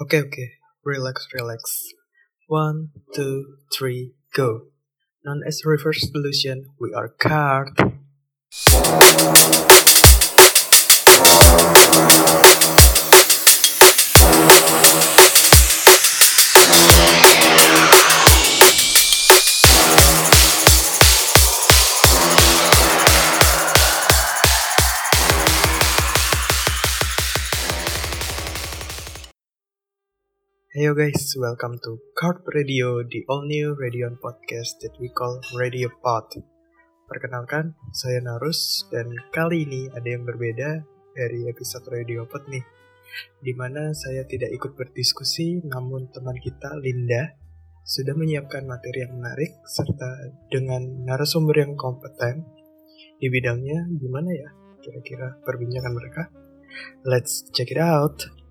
Oke okay, relax relax. One, two, three, go. Known as reverse solution, we are card. Hey guys, welcome to Card Radio, the all new radio podcast that we call Radio Pod. Perkenalkan, saya Narus dan kali ini ada yang berbeda dari episode Radio Pod nih. Di mana saya tidak ikut berdiskusi, namun teman kita Linda sudah menyiapkan materi yang menarik serta dengan narasumber yang kompeten di bidangnya. Gimana ya kira-kira perbincangan mereka? Let's check it out.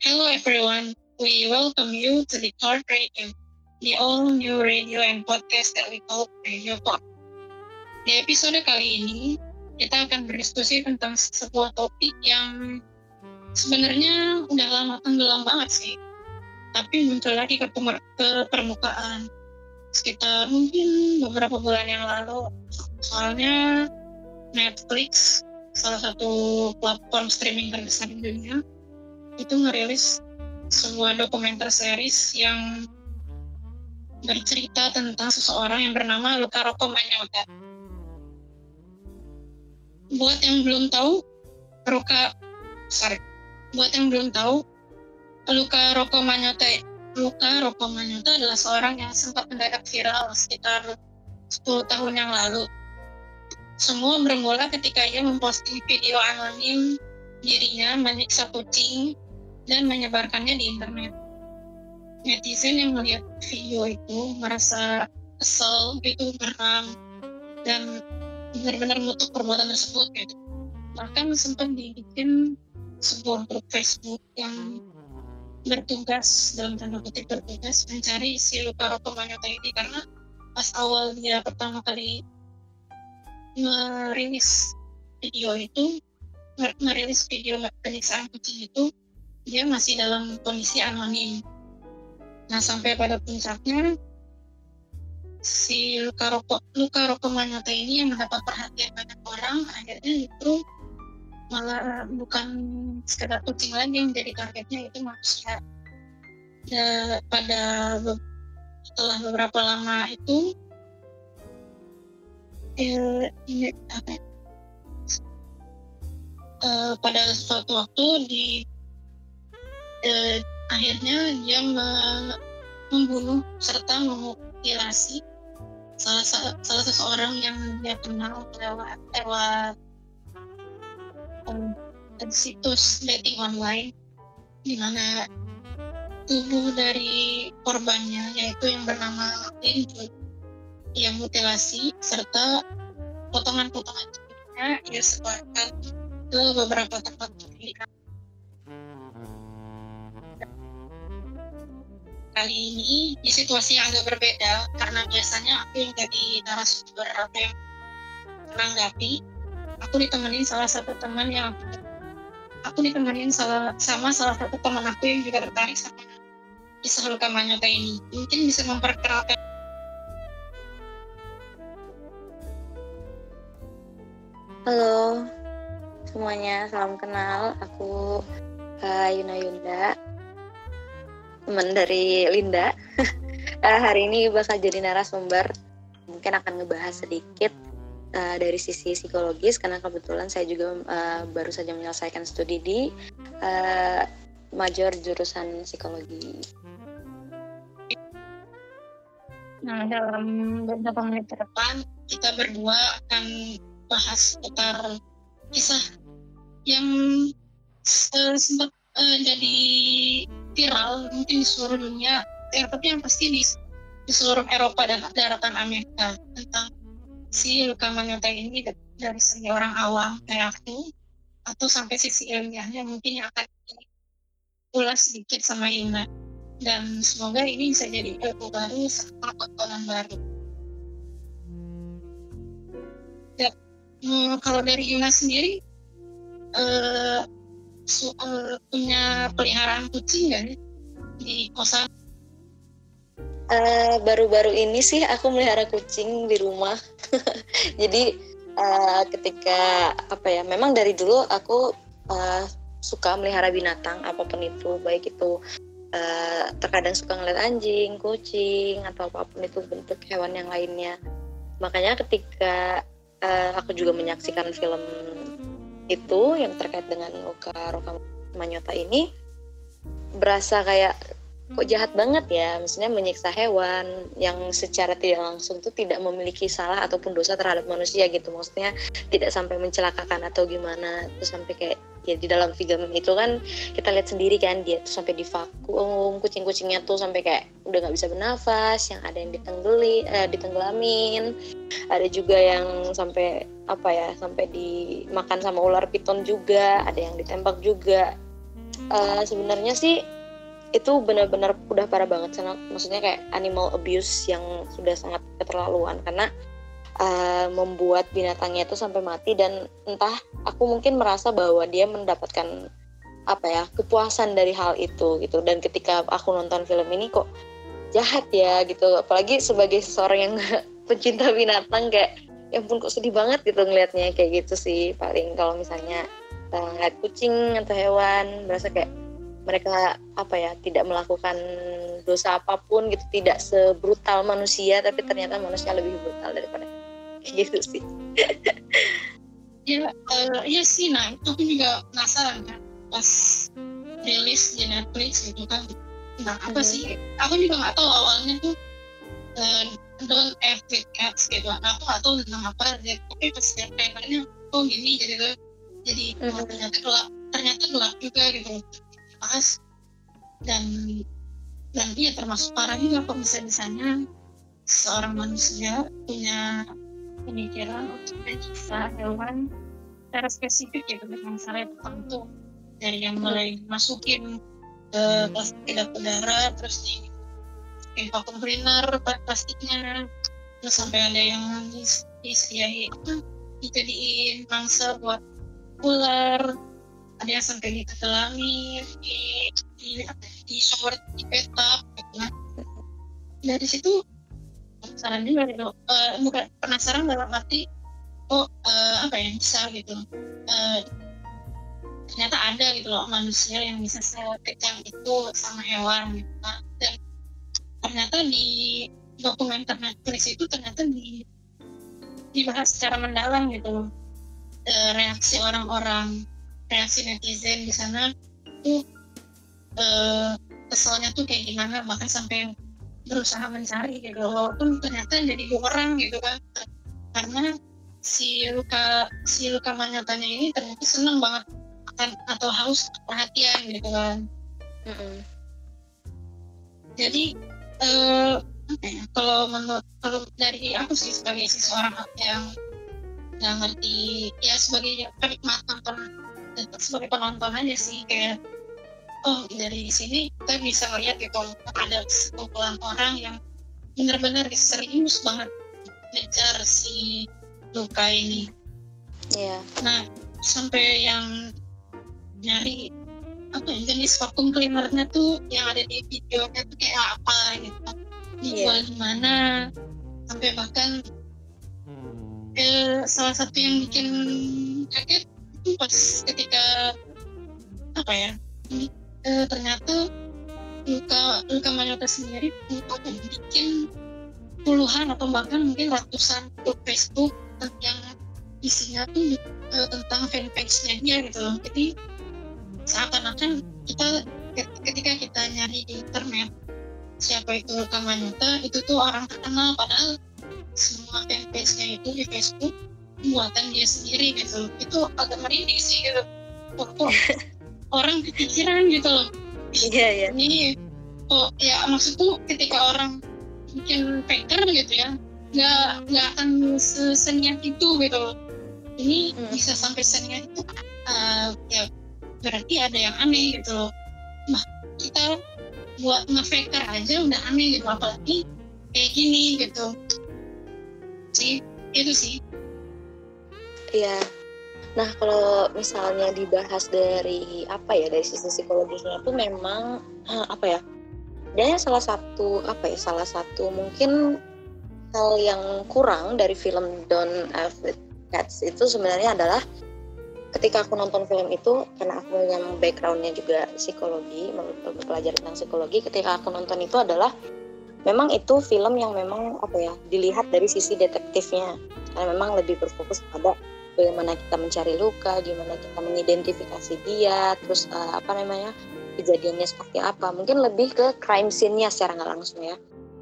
Hello everyone, we welcome you to the Card Radio, the all new radio and podcast that we call Radio Pod. Di episode kali ini, kita akan berdiskusi tentang sebuah topik yang sebenarnya udah lama tenggelam banget sih, tapi muncul lagi ke, ke permukaan sekitar mungkin beberapa bulan yang lalu. Soalnya Netflix, salah satu platform streaming terbesar di dunia, itu ngerilis sebuah dokumenter series yang bercerita tentang seseorang yang bernama Luka Rocco Magnotta. Buat yang belum tahu, Luka, sorry, buat yang belum tahu, Luka Rocco Magnotta, Luka Magnotta adalah seorang yang sempat mendadak viral sekitar 10 tahun yang lalu. Semua bermula ketika ia memposting video anonim dirinya menyiksa kucing dan menyebarkannya di internet. Netizen yang melihat video itu merasa kesel, itu geram, dan benar-benar mengutuk perbuatan tersebut. Gitu. Bahkan sempat dibikin sebuah grup Facebook yang bertugas dalam tanda kutip bertugas mencari si Luka Roko Manyota ini karena pas awal dia pertama kali merilis video itu merilis video penyiksaan kucing itu dia masih dalam kondisi anonim. Nah sampai pada puncaknya si luka rokok luka rokok manyata ini yang mendapat perhatian banyak orang akhirnya itu malah bukan sekedar kucing lagi yang jadi targetnya itu manusia. Dan pada setelah beberapa lama itu eh, apa ya? Uh, pada suatu waktu di eh, akhirnya dia membunuh serta memutilasi salah, salah seseorang yang dia kenal lewat lewat um, situs dating online di mana tubuh dari korbannya yaitu yang bernama Linju yang mutilasi serta potongan-potongan tubuhnya ia sebarkan ke beberapa tempat pendidikan kali ini di situasi yang agak berbeda karena biasanya aku yang jadi narasumber atau yang menanggapi aku ditemenin salah satu teman yang aku ditemenin salah, sama salah satu teman aku yang juga tertarik sama kisah luka manyata ini. Mungkin bisa memperkenalkan. Halo semuanya, salam kenal. Aku uh, Yuna Yunda, teman dari Linda. uh, hari ini bakal jadi narasumber, mungkin akan ngebahas sedikit uh, dari sisi psikologis karena kebetulan saya juga uh, baru saja menyelesaikan studi di uh, major jurusan psikologi. Nah, dalam beberapa menit ke depan kita berdua akan bahas seputar kisah yang sempat uh, jadi viral mungkin di seluruh dunia. Ya, tapi yang pasti di, di seluruh Eropa dan daratan Amerika. Tentang si luka manyota ini dari segi orang awam kayak aku atau sampai sisi ilmiahnya mungkin yang akan ulas sedikit sama Ina. Dan semoga ini bisa jadi ilmu baru serta tontonan baru. Ya, kalau dari Ina sendiri, uh, punya peliharaan kucing nggak di kosan? Baru-baru uh, ini sih aku melihara kucing di rumah. Jadi uh, ketika apa ya, memang dari dulu aku uh, suka melihara binatang apa pun itu, baik itu uh, terkadang suka ngeliat anjing, kucing atau apa pun itu bentuk hewan yang lainnya. Makanya ketika uh, aku juga menyaksikan film itu yang terkait dengan Luka Roka Manyota ini berasa kayak kok jahat banget ya? Maksudnya menyiksa hewan yang secara tidak langsung tuh tidak memiliki salah ataupun dosa terhadap manusia gitu. Maksudnya tidak sampai mencelakakan atau gimana. Terus sampai kayak ya di dalam film itu kan kita lihat sendiri kan dia tuh sampai divakum kucing-kucingnya tuh sampai kayak udah nggak bisa bernafas yang ada yang ditenggeli eh, ditenggelamin ada juga yang sampai apa ya sampai dimakan sama ular piton juga ada yang ditembak juga. Uh, sebenarnya sih itu benar-benar udah parah banget sangat maksudnya kayak animal abuse yang sudah sangat keterlaluan. Karena uh, membuat binatangnya itu sampai mati dan entah aku mungkin merasa bahwa dia mendapatkan apa ya kepuasan dari hal itu gitu. Dan ketika aku nonton film ini kok jahat ya gitu. Apalagi sebagai seseorang yang pecinta binatang kayak yang pun kok sedih banget gitu ngelihatnya kayak gitu sih paling kalau misalnya uh, ngeliat kucing atau hewan berasa kayak mereka apa ya tidak melakukan dosa apa pun gitu tidak sebrutal manusia tapi ternyata manusia lebih brutal daripada gitu sih. Ya uh, ya sih nah itu aku juga penasaran kan pas rilis di Netflix gitu kan. Nah apa mm -hmm. sih? Aku juga nggak tahu awalnya tuh uh, don't act with cats gitu. Nah, aku nggak tahu tentang apa tapi pas lihat trailernya oh gini jadi jadi mm -hmm. ternyata gelap. Ternyata gelap juga gitu. Pas. Dan dan dia termasuk parah juga kok bisa bisanya seorang manusia punya pemikiran untuk menyiksa hewan secara spesifik ya dengan cara tertentu. Dari yang mulai masukin ke plastik tidak udara terus di di vacuum cleaner plastiknya terus sampai ada yang disediain dijadiin mangsa buat ular. Ada yang sampai ditegelami di di di shower di petak gitu kan dari situ penasaran juga gitu. Uh, bukan penasaran dalam arti oh uh, apa ya bisa gitu. Uh, ternyata ada gitu loh manusia yang bisa sekejam itu sama hewan gitu kan ternyata di dokumenter Netflix itu ternyata di dibahas secara mendalam gitu loh. Reaksi orang-orang reaksi netizen di sana tuh uh, keselnya tuh kayak gimana bahkan sampai berusaha mencari gitu walaupun ternyata jadi dua orang gitu kan. Karena si luka si luka manyatanya ini ternyata seneng banget akan atau haus perhatian gitu kan. Mm -hmm. jadi uh, ya, kalau menurut kalau dari aku sih sebagai seseorang yang yang ngerti ya sebagai penikmat nonton sebagai penonton aja sih kayak oh dari sini kita bisa lihat gitu ada sekumpulan orang yang benar-benar serius banget ngejar si luka ini. Iya. Yeah. Nah sampai yang nyari apa ya jenis vacuum cleanernya tuh yang ada di videonya tuh kayak apa gitu. Dijual yeah. di mana sampai bahkan eh, salah satu yang bikin kaget pas ketika apa ya e, ternyata luka luka Manyota sendiri bikin puluhan atau bahkan mungkin ratusan grup Facebook yang isinya tuh e, tentang fanpage-nya dia gitu loh. Jadi seakan-akan kita ketika kita nyari di internet siapa itu Luka Manyota itu tuh orang terkenal padahal semua fanpage-nya itu di Facebook buatan dia sendiri gitu. Itu agak merinding sih gitu. Oh, orang kepikiran gitu loh. Iya iya. Ini oh ya maksudku ketika orang bikin packer gitu ya nggak nggak akan seseniat itu gitu ini hmm. bisa sampai seniat itu uh, ya berarti ada yang aneh gitu loh nah kita buat ngefaker aja udah aneh gitu apalagi kayak gini gitu sih itu sih Iya. Nah, kalau misalnya dibahas dari apa ya dari sisi psikologisnya itu memang uh, apa ya? Dia salah satu apa ya? Salah satu mungkin hal yang kurang dari film Don't F Cats itu sebenarnya adalah ketika aku nonton film itu karena aku yang backgroundnya juga psikologi, belajar tentang psikologi, ketika aku nonton itu adalah memang itu film yang memang apa ya dilihat dari sisi detektifnya karena memang lebih berfokus pada bagaimana kita mencari luka, gimana kita mengidentifikasi dia, terus uh, apa namanya kejadiannya seperti apa. Mungkin lebih ke crime scene-nya secara nggak langsung ya.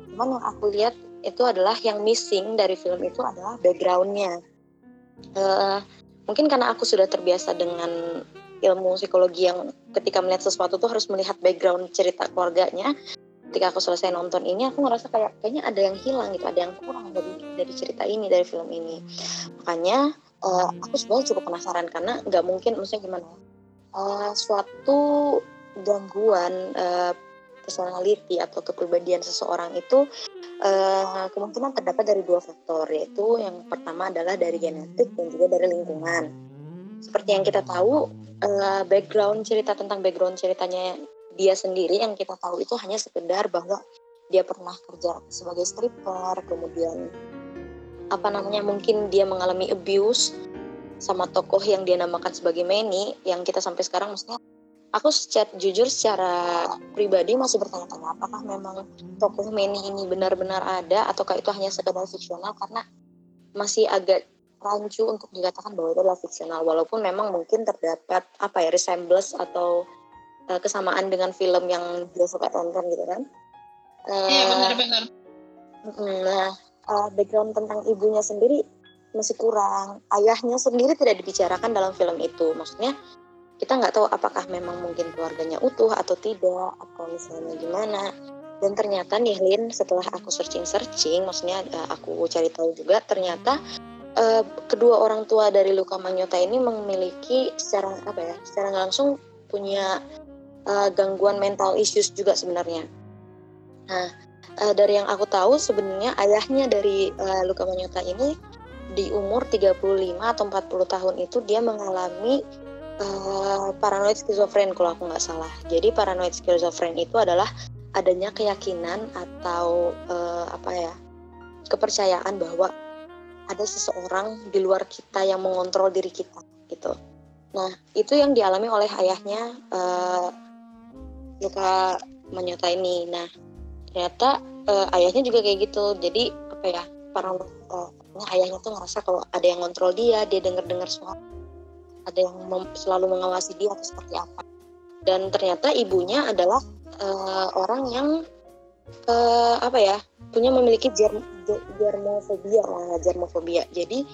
Cuman yang aku lihat itu adalah yang missing dari film itu adalah background-nya. Uh, mungkin karena aku sudah terbiasa dengan ilmu psikologi yang ketika melihat sesuatu tuh harus melihat background cerita keluarganya. Ketika aku selesai nonton ini, aku ngerasa kayak kayaknya ada yang hilang gitu, ada yang kurang dari dari cerita ini, dari film ini. Makanya uh, aku sebenarnya cukup penasaran karena nggak mungkin maksudnya gimana uh, suatu gangguan uh, personality atau kepribadian seseorang itu uh, kemungkinan terdapat dari dua faktor yaitu yang pertama adalah dari genetik dan juga dari lingkungan. Seperti yang kita tahu uh, background cerita tentang background ceritanya dia sendiri yang kita tahu itu hanya sekedar bahwa dia pernah kerja sebagai stripper kemudian apa namanya mungkin dia mengalami abuse sama tokoh yang dia namakan sebagai Manny yang kita sampai sekarang maksudnya aku secara jujur secara pribadi masih bertanya-tanya apakah memang tokoh Manny ini benar-benar ada ataukah itu hanya sekedar fiksional karena masih agak rancu untuk dikatakan bahwa itu adalah fiksional walaupun memang mungkin terdapat apa ya resemblance atau uh, kesamaan dengan film yang dia suka tonton gitu kan iya uh, benar-benar nah uh, background tentang ibunya sendiri masih kurang. Ayahnya sendiri tidak dibicarakan dalam film itu. Maksudnya kita nggak tahu apakah memang mungkin keluarganya utuh atau tidak atau misalnya gimana. Dan ternyata nih Lin setelah aku searching-searching, maksudnya uh, aku cari tahu juga ternyata uh, kedua orang tua dari Luka Manyota ini memiliki secara apa ya, secara langsung punya uh, gangguan mental issues juga sebenarnya. Nah, uh, dari yang aku tahu sebenarnya ayahnya dari uh, Luka Manyota ini di umur 35 atau 40 tahun itu dia mengalami uh, paranoid skizofren kalau aku nggak salah. Jadi paranoid skizofren itu adalah adanya keyakinan atau uh, apa ya kepercayaan bahwa ada seseorang di luar kita yang mengontrol diri kita gitu. Nah itu yang dialami oleh ayahnya uh, Luka Manyota ini. Nah ternyata uh, ayahnya juga kayak gitu jadi apa ya para uh, ayahnya tuh ngerasa kalau ada yang kontrol dia dia dengar dengar suara ada yang selalu mengawasi dia atau seperti apa dan ternyata ibunya adalah uh, orang yang uh, apa ya punya memiliki germ germofobia lah germofobia jadi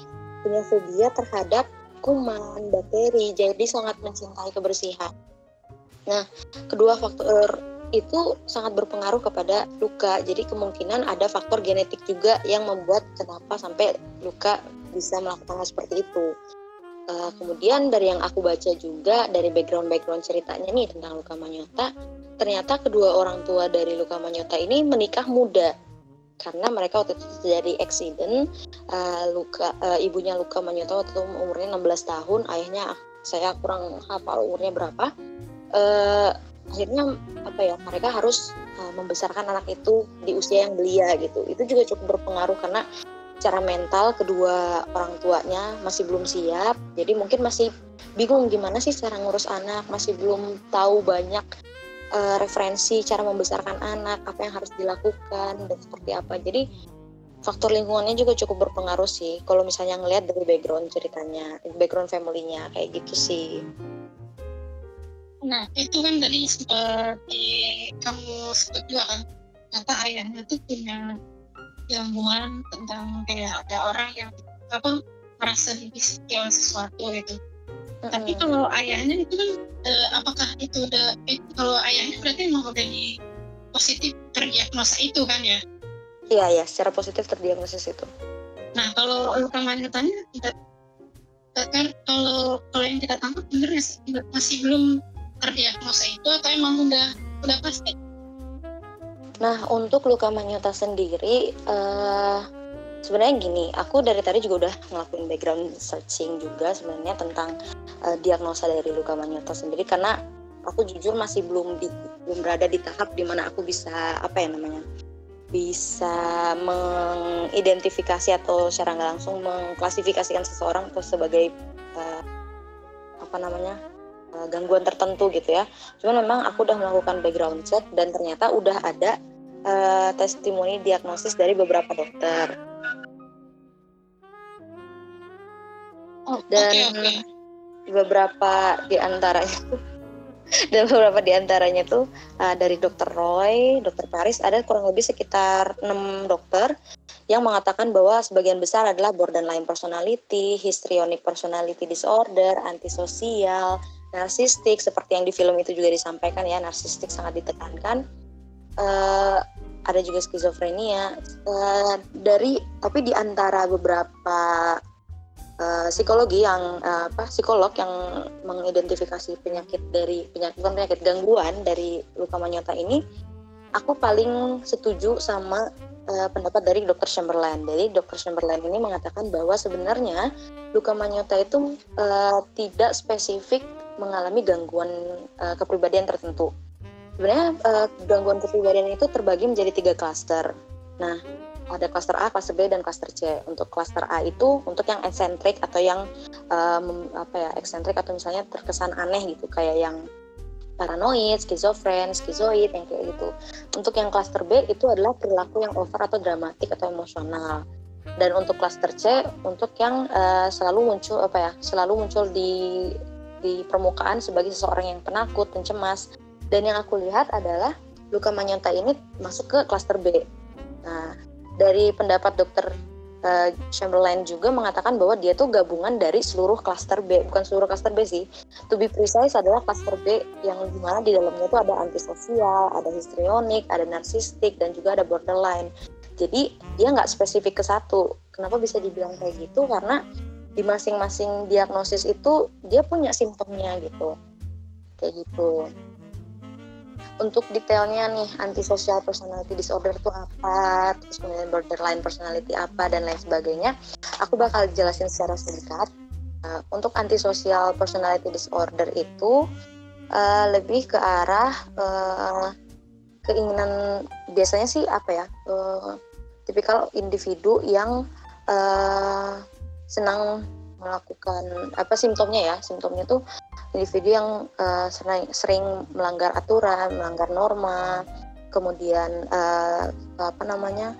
punya fobia terhadap kuman bakteri jadi sangat mencintai kebersihan nah kedua faktor itu sangat berpengaruh kepada luka. Jadi kemungkinan ada faktor genetik juga yang membuat kenapa sampai luka bisa melakukan hal seperti itu. Uh, kemudian dari yang aku baca juga dari background-background ceritanya nih tentang Luka Manyota, ternyata kedua orang tua dari Luka Manyota ini menikah muda karena mereka waktu itu terjadi accident. Uh, Luka uh, ibunya Luka Manyota waktu itu umurnya 16 tahun, ayahnya saya kurang hafal umurnya berapa. Uh, akhirnya apa ya mereka harus uh, membesarkan anak itu di usia yang belia gitu itu juga cukup berpengaruh karena cara mental kedua orang tuanya masih belum siap. Jadi mungkin masih bingung gimana sih cara ngurus anak. Masih belum tahu banyak uh, referensi cara membesarkan anak apa yang harus dilakukan dan seperti apa. Jadi faktor lingkungannya juga cukup berpengaruh sih kalau misalnya ngelihat dari background ceritanya background familynya kayak gitu sih. Nah, itu kan tadi seperti kamu sebut juga kan, kata ayahnya tuh punya gangguan tentang kayak ada orang yang apa merasa dibisiki oleh sesuatu gitu. Mm-hmm. Tapi kalau ayahnya itu kan eh, apakah itu udah eh, kalau ayahnya berarti emang udah di positif terdiagnosa itu kan ya? Iya ya, secara positif terdiagnosis itu. Nah kalau luka tanya kan kalau kalau yang kita tangkap bener masih belum terdiagnosa itu atau emang udah udah pasti? Nah untuk luka manyota sendiri uh, sebenarnya gini aku dari tadi juga udah ngelakuin background searching juga sebenarnya tentang uh, diagnosa dari luka manyota sendiri karena aku jujur masih belum di, belum berada di tahap di mana aku bisa apa ya namanya bisa mengidentifikasi atau secara nggak langsung mengklasifikasikan seseorang atau sebagai uh, apa namanya uh, gangguan tertentu gitu ya. Cuman memang aku udah melakukan background check dan ternyata udah ada uh, testimoni diagnosis dari beberapa dokter. Oh, dan okay, okay. beberapa di antaranya dan beberapa di antaranya tuh uh, dari dokter Roy, dokter Paris ada kurang lebih sekitar enam dokter yang mengatakan bahwa sebagian besar adalah borderline personality, histrionic personality disorder, antisosial, narsistik seperti yang di film itu juga disampaikan ya, narsistik sangat ditekankan. Uh, ada juga skizofrenia uh, dari tapi di antara beberapa uh, psikologi yang uh, apa psikolog yang mengidentifikasi penyakit dari penyakit bukan penyakit gangguan dari luka manyota ini aku paling setuju sama uh, pendapat dari Dr. Chamberlain. Jadi Dr. Chamberlain ini mengatakan bahwa sebenarnya luka manyota itu uh, tidak spesifik mengalami gangguan uh, kepribadian tertentu sebenarnya uh, gangguan kepribadian itu terbagi menjadi tiga klaster. Nah, ada klaster A, klaster B, dan klaster C. Untuk klaster A itu untuk yang eksentrik atau yang um, apa ya eksentrik atau misalnya terkesan aneh gitu, kayak yang paranoid, skizofren, skizoid yang kayak gitu. Untuk yang klaster B itu adalah perilaku yang over atau dramatik atau emosional. Dan untuk klaster C untuk yang uh, selalu muncul apa ya, selalu muncul di di permukaan sebagai seseorang yang penakut, pencemas, dan yang aku lihat adalah luka manyonta ini masuk ke klaster B. Nah, dari pendapat dokter uh, Chamberlain juga mengatakan bahwa dia tuh gabungan dari seluruh klaster B, bukan seluruh klaster B sih. To be precise adalah klaster B yang di mana di dalamnya itu ada antisosial, ada histrionik, ada narsistik, dan juga ada borderline. Jadi dia nggak spesifik ke satu. Kenapa bisa dibilang kayak gitu? Karena di masing-masing diagnosis itu dia punya simptomnya gitu. Kayak gitu untuk detailnya nih antisocial personality disorder itu apa, terus kemudian borderline personality apa dan lain sebagainya, aku bakal jelasin secara singkat. Uh, untuk antisocial personality disorder itu uh, lebih ke arah uh, keinginan biasanya sih apa ya, uh, tipikal individu yang uh, senang melakukan apa simptomnya ya, simptomnya tuh individu yang uh, sering, sering melanggar aturan, melanggar norma, kemudian uh, apa namanya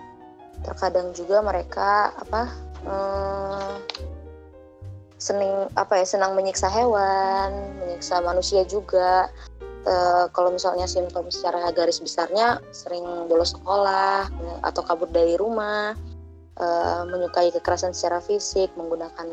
terkadang juga mereka apa uh, seneng apa ya senang menyiksa hewan, menyiksa manusia juga. Uh, kalau misalnya simptom secara garis besarnya sering bolos sekolah atau kabur dari rumah, uh, menyukai kekerasan secara fisik, menggunakan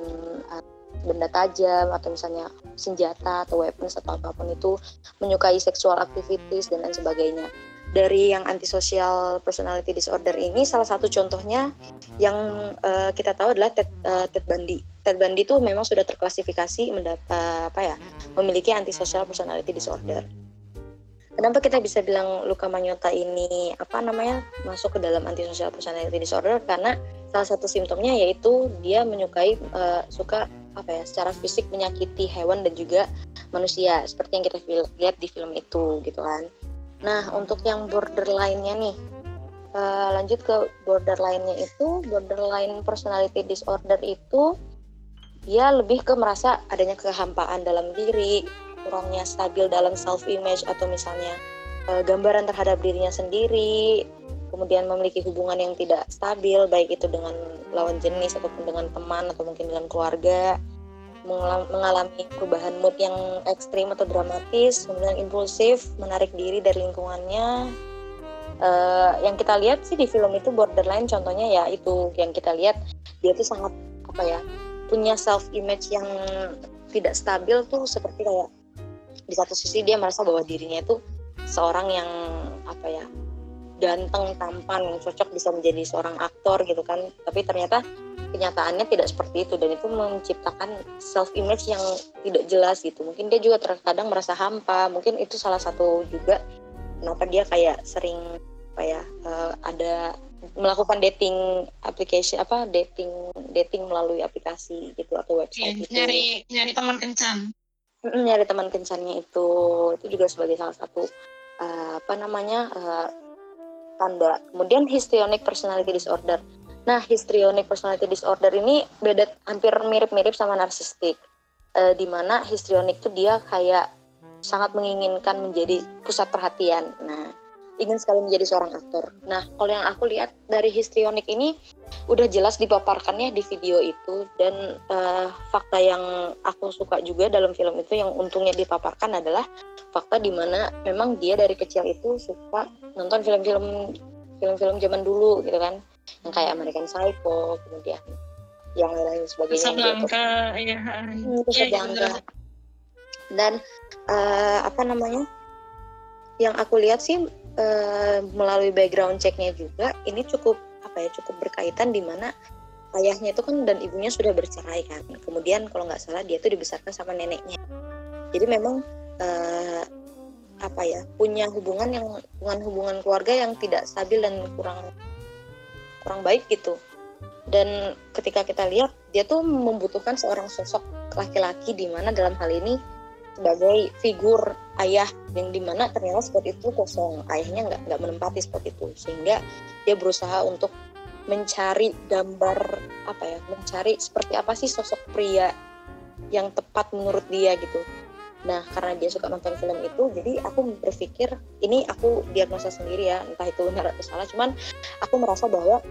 uh, benda tajam atau misalnya senjata atau weapons atau apa pun itu menyukai sexual activities dan lain sebagainya dari yang antisocial personality disorder ini salah satu contohnya yang uh, kita tahu adalah Ted, uh, Ted Bundy. Ted Bundy itu memang sudah terklasifikasi mendapat apa ya memiliki antisocial personality disorder. Kenapa kita bisa bilang luka manyota ini apa namanya masuk ke dalam antisocial personality disorder? Karena salah satu simptomnya yaitu dia menyukai uh, suka apa ya secara fisik menyakiti hewan dan juga manusia seperti yang kita lihat di film itu gitu kan. Nah untuk yang borderline-nya nih uh, lanjut ke borderline-nya itu borderline personality disorder itu dia lebih ke merasa adanya kehampaan dalam diri, kurangnya stabil dalam self image atau misalnya uh, gambaran terhadap dirinya sendiri, kemudian memiliki hubungan yang tidak stabil baik itu dengan lawan jenis ataupun dengan teman atau mungkin dengan keluarga mengalami perubahan mood yang ekstrim atau dramatis kemudian impulsif menarik diri dari lingkungannya. Uh, yang kita lihat sih di film itu borderline contohnya ya itu yang kita lihat dia tuh sangat apa ya punya self image yang tidak stabil tuh seperti kayak di satu sisi dia merasa bahwa dirinya itu seorang yang apa ya ganteng tampan yang cocok bisa menjadi seorang aktor gitu kan tapi ternyata kenyataannya tidak seperti itu dan itu menciptakan self image yang tidak jelas gitu mungkin dia juga terkadang merasa hampa mungkin itu salah satu juga kenapa dia kayak sering apa ya uh, ada melakukan dating application apa dating dating melalui aplikasi gitu atau website Iya, gitu. nyari nyari teman kencan. Nyari teman kencannya itu itu juga sebagai salah satu uh, apa namanya uh, tanda. Kemudian histrionic personality disorder. Nah, histrionic personality disorder ini beda hampir mirip-mirip sama narsistik. Uh, di mana histrionik tuh dia kayak sangat menginginkan menjadi pusat perhatian. Nah, ingin sekali menjadi seorang aktor. Nah, kalau yang aku lihat dari histrionik ini udah jelas dipaparkannya di video itu dan uh, fakta yang aku suka juga dalam film itu yang untungnya dipaparkan adalah fakta di mana memang dia dari kecil itu suka nonton film-film film-film zaman dulu gitu kan yang kayak American Psycho kemudian yang lain-lain sebagainya gitu. Casablanca, iya, Casablanca. bener. dan eh, apa namanya yang aku lihat sih eh, melalui background checknya juga ini cukup apa ya cukup berkaitan di mana ayahnya itu kan dan ibunya sudah bercerai kan. Kemudian kalau nggak salah dia tuh dibesarkan sama neneknya. Jadi memang eh, apa ya punya hubungan yang hubungan hubungan keluarga yang tidak stabil dan kurang kurang baik gitu. Dan ketika kita lihat dia tuh membutuhkan seorang sosok laki-laki di mana dalam hal ini sebagai figur ayah yang di mana ternyata spot itu kosong. Ayahnya nggak nggak menempati spot itu. Sehingga dia berusaha untuk mencari gambar apa ya mencari seperti apa sih sosok pria yang tepat menurut dia gitu. Nah karena dia suka nonton film itu jadi aku berpikir ini aku diagnosa sendiri ya entah itu benar atau salah cuman aku merasa bahwa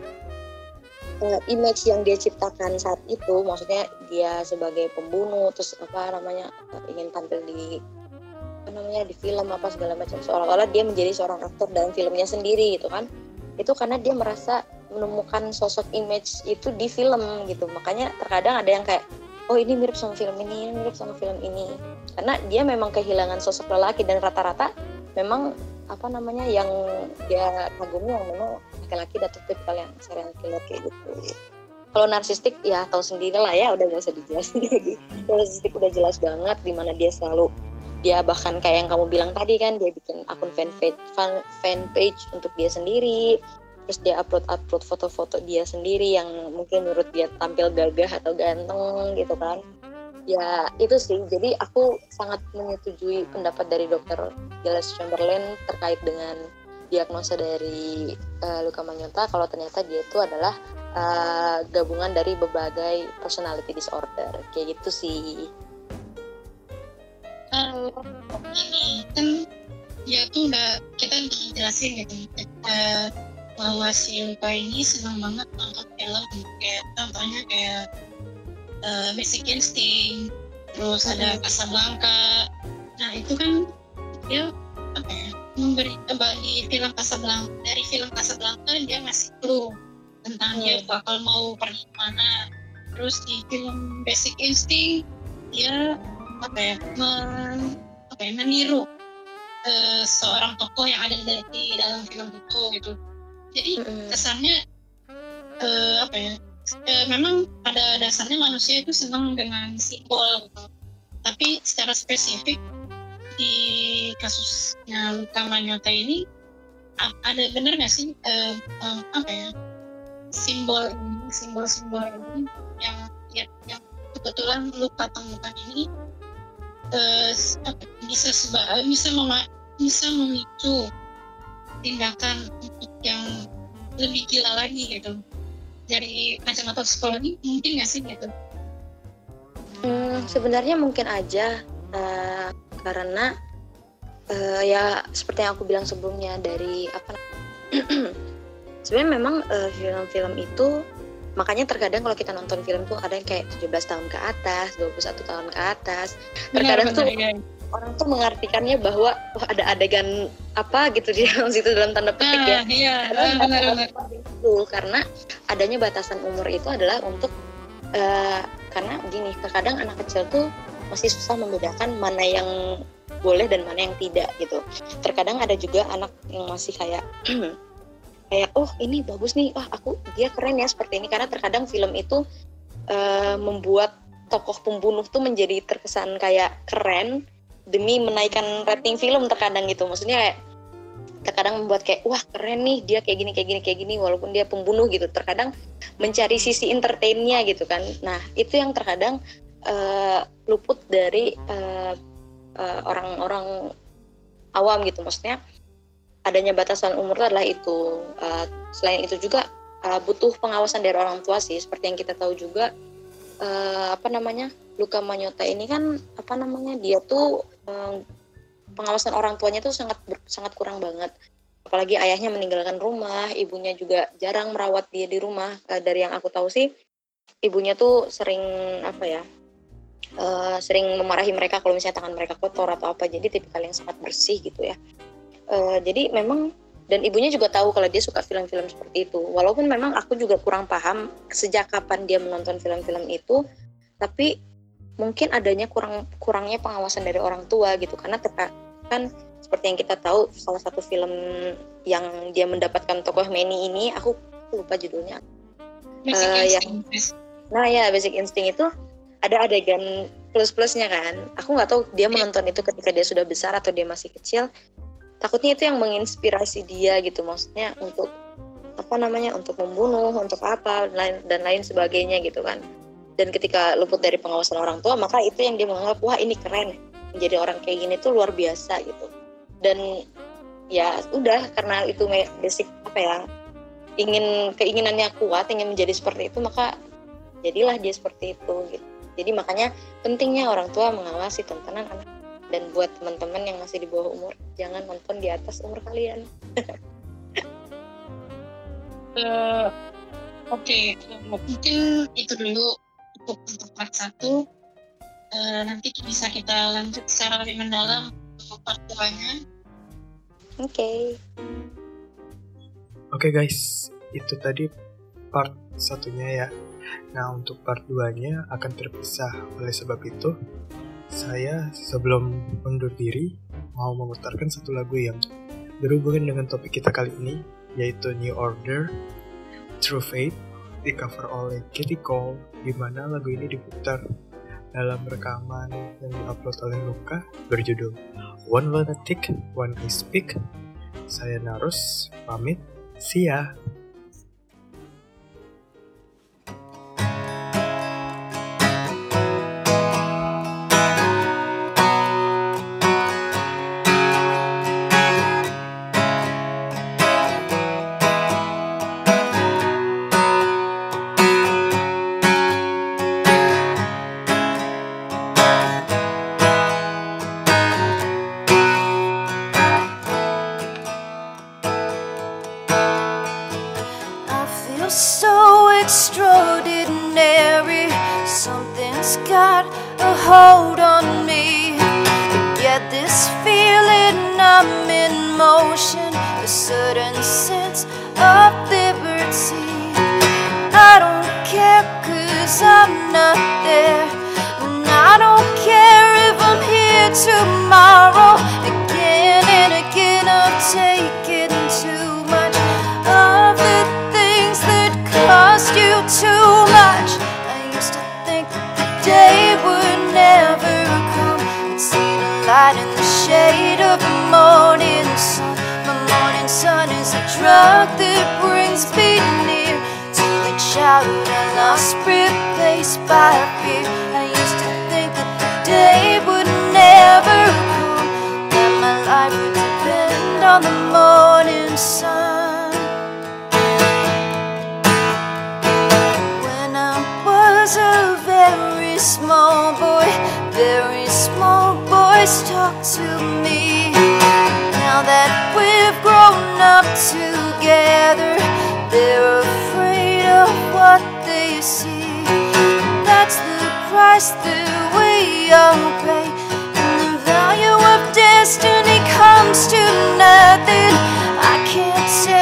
uh, image yang dia ciptakan saat itu. Maksudnya dia sebagai pembunuh terus apa namanya uh, ingin tampil di apa namanya di film apa segala macam. Seolah-olah dia menjadi seorang aktor dalam filmnya sendiri gitu kan. Itu karena dia merasa menemukan sosok image itu di film gitu. Makanya terkadang ada yang kayak oh ini mirip sama film ini ini mirip sama film ini. Karena dia memang kehilangan sosok lelaki dan rata-rata memang apa namanya yang dia kagumi yang memang laki-laki dan tipikal yang serial killer kayak gitu. Kalau narsistik ya tahu sendiri lah ya udah gak usah dijelasin lagi. Narsistik udah jelas banget di mana dia selalu dia bahkan kayak yang kamu bilang tadi kan dia bikin akun fanpage fan, fanpage untuk dia sendiri. Terus dia upload upload foto-foto dia sendiri yang mungkin menurut dia tampil gagah atau ganteng gitu kan. Ya itu sih. Jadi aku sangat menyetujui pendapat dari dokter Giles Chamberlain terkait dengan diagnosa dari uh, Luka Manyota kalau ternyata dia itu adalah uh, gabungan dari berbagai personality disorder. Kayak gitu sih. Kalau ini kan ya tuh udah kita jelasin gitu. Uh, bahwa si Luka ini senang banget nonton film kayak contohnya kayak uh, Basic Instinct terus ada Casablanca. Nah itu kan dia apa ya memberi film Casablanca dari film Casablanca dia ngasih clue tentang dia bakal mau pergi ke mana. Terus di film Basic Instinct dia apa ya men, apa ya meniru uh, seorang tokoh yang ada di, di dalam film itu gitu. Jadi kesannya uh, apa ya uh, memang pada dasarnya manusia itu senang dengan simbol gitu. tapi secara spesifik di kasusnya Luka Manyota ini ada benar nggak sih uh, uh, apa ya simbol simbol-simbol ini yang ya, yang kebetulan luka temukan ini uh, bisa seba, bisa mema, bisa memicu tindakan yang lebih gila lagi gitu dari kacamata psikologi mungkin nggak sih gitu? Hmm, sebenarnya mungkin aja uh, karena uh, ya seperti yang aku bilang sebelumnya dari apa sebenarnya memang film-film uh, itu makanya terkadang kalau kita nonton film tuh ada yang kayak 17 tahun ke atas, 21 tahun ke atas. Terkadang benar, tuh benar, ya. orang tuh mengartikannya bahwa oh, ada adegan apa gitu di dalam situ dalam tanda petik ah, ya. Iya, karena, benar, benar. Itu karena adanya batasan umur itu adalah untuk uh, karena gini, terkadang anak kecil tuh masih susah membedakan mana yang boleh dan mana yang tidak gitu. Terkadang ada juga anak yang masih kayak kayak oh ini bagus nih. Wah aku dia keren ya seperti ini. Karena terkadang film itu uh, membuat tokoh pembunuh tuh menjadi terkesan kayak keren demi menaikkan rating film terkadang gitu. Maksudnya kayak terkadang membuat kayak wah keren nih dia kayak gini kayak gini kayak gini walaupun dia pembunuh gitu. Terkadang mencari sisi entertainnya gitu kan. Nah itu yang terkadang uh, luput dari uh, uh, orang-orang awam gitu. Maksudnya adanya batasan umur adalah itu. Uh, selain itu juga uh, butuh pengawasan dari orang tua sih. Seperti yang kita tahu juga uh, apa namanya Luka Manyota ini kan apa namanya dia tuh uh, pengawasan orang tuanya tuh sangat sangat kurang banget. Apalagi ayahnya meninggalkan rumah ibunya juga jarang merawat dia di rumah. Uh, dari yang aku tahu sih ibunya tuh sering apa ya uh, sering memarahi mereka kalau misalnya tangan mereka kotor atau apa. Jadi tipikal yang sangat bersih gitu ya. Uh, jadi memang dan ibunya juga tahu kalau dia suka film-film seperti itu. Walaupun memang aku juga kurang paham sejak kapan dia menonton film-film itu tapi mungkin adanya kurang kurangnya pengawasan dari orang tua gitu. Karena kan seperti yang kita tahu salah satu film yang dia mendapatkan tokoh Manny ini aku lupa judulnya. Basic uh, yang nah ya Basic Instinct itu ada adegan plus plusnya kan. Aku nggak tahu dia menonton itu ketika dia sudah besar atau dia masih kecil. Takutnya itu yang menginspirasi dia gitu. Maksudnya untuk apa namanya untuk membunuh untuk apa dan lain dan lain sebagainya gitu kan. Dan ketika luput dari pengawasan orang tua maka itu yang dia menganggap wah ini keren. Menjadi orang kayak gini tuh luar biasa gitu. Dan ya udah karena itu basic apa ya ingin keinginannya kuat ingin menjadi seperti itu maka jadilah dia seperti itu gitu jadi makanya pentingnya orang tua mengawasi tontonan anak dan buat teman-teman yang masih di bawah umur jangan nonton di atas umur kalian uh, oke okay. mungkin itu dulu untuk untuk part satu uh, nanti bisa kita lanjut secara lebih mendalam untuk part oke okay. oke okay, guys itu tadi part satunya ya nah untuk part 2 nya akan terpisah oleh sebab itu saya sebelum undur diri mau memutarkan satu lagu yang berhubungan dengan topik kita kali ini yaitu New Order True Faith di cover oleh Katie Cole di mana lagu ini diputar dalam rekaman yang diupload oleh Luka berjudul One Lunatic, One I Speak. Saya Narus, pamit, see ya! Childhood I lost, replaced by fear. I used to think that the day would never come, that my life would depend on the morning sun. When I was a very small boy, very small boys talked to me. Now that we've grown up together. They're afraid of what they see. That's the price that we all pay. And the value of destiny comes to nothing. I can't tell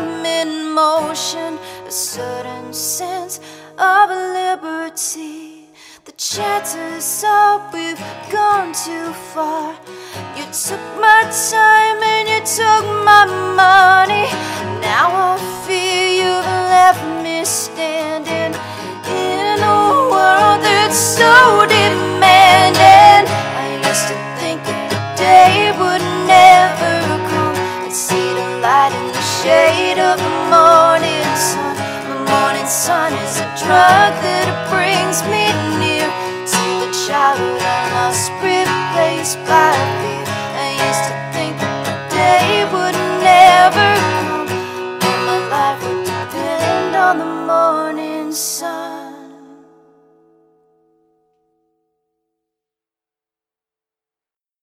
I'm in motion, a certain sense of liberty. The chances are we've gone too far. You took my time and you took my money. Now I fear you've left me standing in a world that's so demanding. Shade of the morning sun. The morning sun is a drug that brings me near to the childhood I lost, replaced by